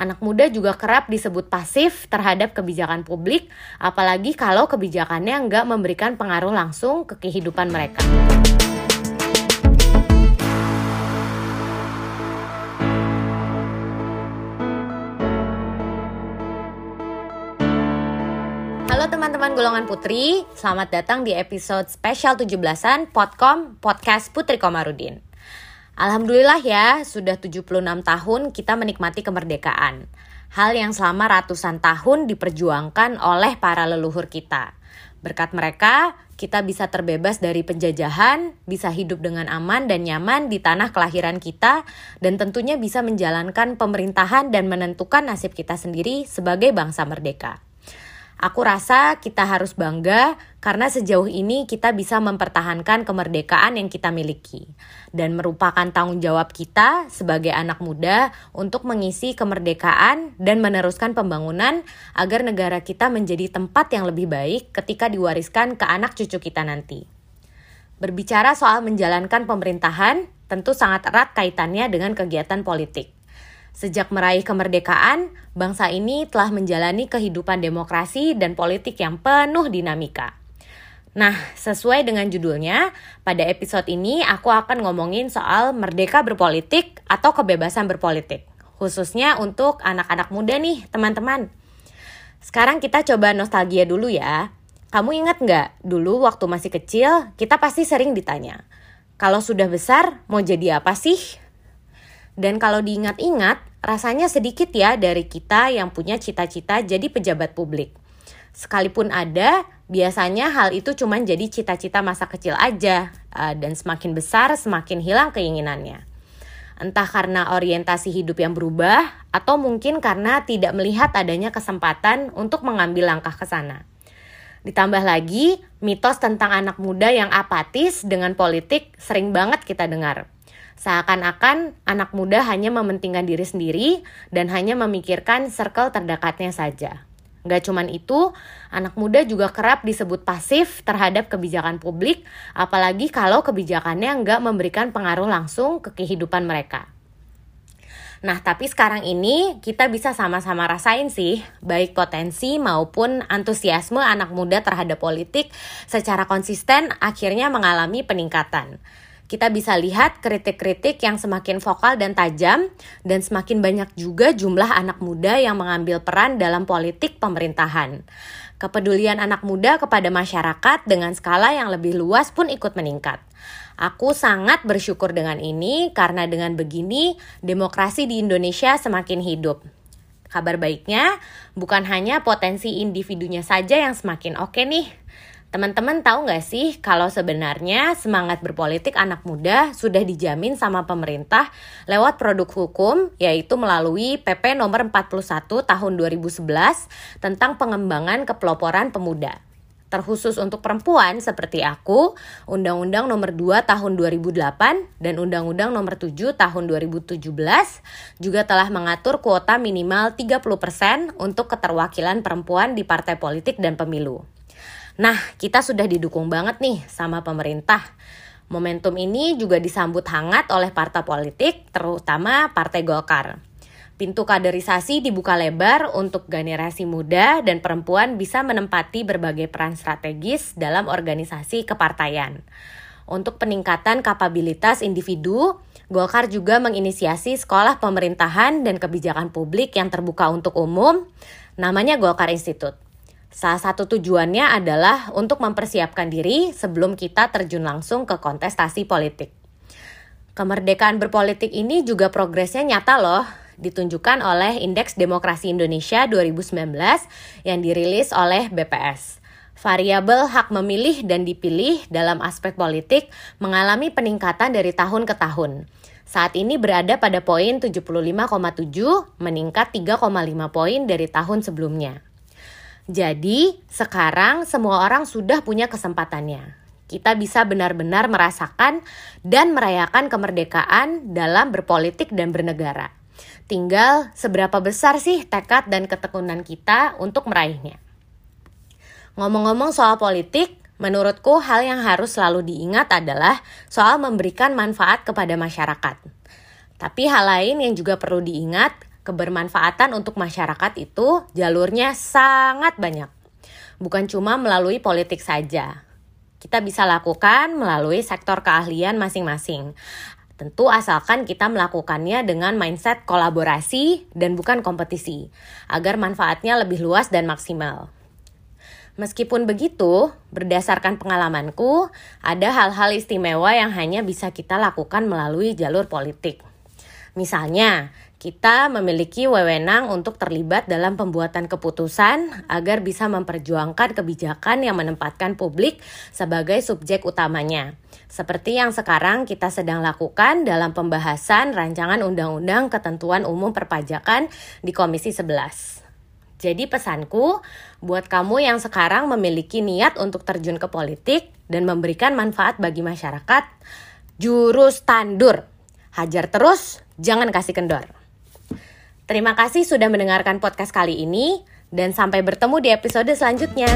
Anak muda juga kerap disebut pasif terhadap kebijakan publik, apalagi kalau kebijakannya nggak memberikan pengaruh langsung ke kehidupan mereka. Halo teman-teman golongan putri, selamat datang di episode spesial 17-an Podcom Podcast Putri Komarudin. Alhamdulillah ya, sudah 76 tahun kita menikmati kemerdekaan. Hal yang selama ratusan tahun diperjuangkan oleh para leluhur kita. Berkat mereka, kita bisa terbebas dari penjajahan, bisa hidup dengan aman dan nyaman di tanah kelahiran kita, dan tentunya bisa menjalankan pemerintahan dan menentukan nasib kita sendiri sebagai bangsa merdeka. Aku rasa kita harus bangga karena sejauh ini kita bisa mempertahankan kemerdekaan yang kita miliki dan merupakan tanggung jawab kita sebagai anak muda untuk mengisi kemerdekaan dan meneruskan pembangunan agar negara kita menjadi tempat yang lebih baik ketika diwariskan ke anak cucu kita nanti. Berbicara soal menjalankan pemerintahan, tentu sangat erat kaitannya dengan kegiatan politik. Sejak meraih kemerdekaan, bangsa ini telah menjalani kehidupan demokrasi dan politik yang penuh dinamika. Nah, sesuai dengan judulnya, pada episode ini aku akan ngomongin soal merdeka berpolitik atau kebebasan berpolitik, khususnya untuk anak-anak muda nih, teman-teman. Sekarang kita coba nostalgia dulu ya. Kamu ingat nggak, dulu waktu masih kecil, kita pasti sering ditanya, kalau sudah besar, mau jadi apa sih? Dan kalau diingat-ingat, rasanya sedikit ya dari kita yang punya cita-cita jadi pejabat publik. Sekalipun ada, biasanya hal itu cuma jadi cita-cita masa kecil aja, uh, dan semakin besar semakin hilang keinginannya. Entah karena orientasi hidup yang berubah, atau mungkin karena tidak melihat adanya kesempatan untuk mengambil langkah ke sana. Ditambah lagi, mitos tentang anak muda yang apatis dengan politik sering banget kita dengar. Seakan-akan anak muda hanya mementingkan diri sendiri dan hanya memikirkan circle terdekatnya saja. Gak cuman itu, anak muda juga kerap disebut pasif terhadap kebijakan publik, apalagi kalau kebijakannya nggak memberikan pengaruh langsung ke kehidupan mereka. Nah, tapi sekarang ini kita bisa sama-sama rasain sih, baik potensi maupun antusiasme anak muda terhadap politik secara konsisten akhirnya mengalami peningkatan kita bisa lihat kritik-kritik yang semakin vokal dan tajam dan semakin banyak juga jumlah anak muda yang mengambil peran dalam politik pemerintahan. Kepedulian anak muda kepada masyarakat dengan skala yang lebih luas pun ikut meningkat. Aku sangat bersyukur dengan ini karena dengan begini demokrasi di Indonesia semakin hidup. Kabar baiknya, bukan hanya potensi individunya saja yang semakin oke okay nih, Teman-teman tahu nggak sih kalau sebenarnya semangat berpolitik anak muda sudah dijamin sama pemerintah lewat produk hukum yaitu melalui PP nomor 41 tahun 2011 tentang pengembangan kepeloporan pemuda. Terkhusus untuk perempuan seperti aku, Undang-Undang nomor 2 tahun 2008 dan Undang-Undang nomor 7 tahun 2017 juga telah mengatur kuota minimal 30% untuk keterwakilan perempuan di partai politik dan pemilu. Nah, kita sudah didukung banget nih sama pemerintah. Momentum ini juga disambut hangat oleh partai politik, terutama Partai Golkar. Pintu kaderisasi dibuka lebar untuk generasi muda dan perempuan bisa menempati berbagai peran strategis dalam organisasi kepartaian. Untuk peningkatan kapabilitas individu, Golkar juga menginisiasi sekolah pemerintahan dan kebijakan publik yang terbuka untuk umum, namanya Golkar Institute. Salah satu tujuannya adalah untuk mempersiapkan diri sebelum kita terjun langsung ke kontestasi politik. Kemerdekaan berpolitik ini juga progresnya nyata loh, ditunjukkan oleh Indeks Demokrasi Indonesia 2019 yang dirilis oleh BPS. Variabel hak memilih dan dipilih dalam aspek politik mengalami peningkatan dari tahun ke tahun. Saat ini berada pada poin 75,7, meningkat 3,5 poin dari tahun sebelumnya. Jadi, sekarang semua orang sudah punya kesempatannya. Kita bisa benar-benar merasakan dan merayakan kemerdekaan dalam berpolitik dan bernegara. Tinggal seberapa besar sih tekad dan ketekunan kita untuk meraihnya. Ngomong-ngomong soal politik, menurutku hal yang harus selalu diingat adalah soal memberikan manfaat kepada masyarakat. Tapi hal lain yang juga perlu diingat kebermanfaatan untuk masyarakat itu jalurnya sangat banyak. Bukan cuma melalui politik saja. Kita bisa lakukan melalui sektor keahlian masing-masing. Tentu asalkan kita melakukannya dengan mindset kolaborasi dan bukan kompetisi, agar manfaatnya lebih luas dan maksimal. Meskipun begitu, berdasarkan pengalamanku, ada hal-hal istimewa yang hanya bisa kita lakukan melalui jalur politik. Misalnya, kita memiliki wewenang untuk terlibat dalam pembuatan keputusan agar bisa memperjuangkan kebijakan yang menempatkan publik sebagai subjek utamanya. Seperti yang sekarang kita sedang lakukan dalam pembahasan rancangan undang-undang ketentuan umum perpajakan di Komisi 11. Jadi pesanku buat kamu yang sekarang memiliki niat untuk terjun ke politik dan memberikan manfaat bagi masyarakat, jurus tandur. Hajar terus, jangan kasih kendor. Terima kasih sudah mendengarkan podcast kali ini dan sampai bertemu di episode selanjutnya.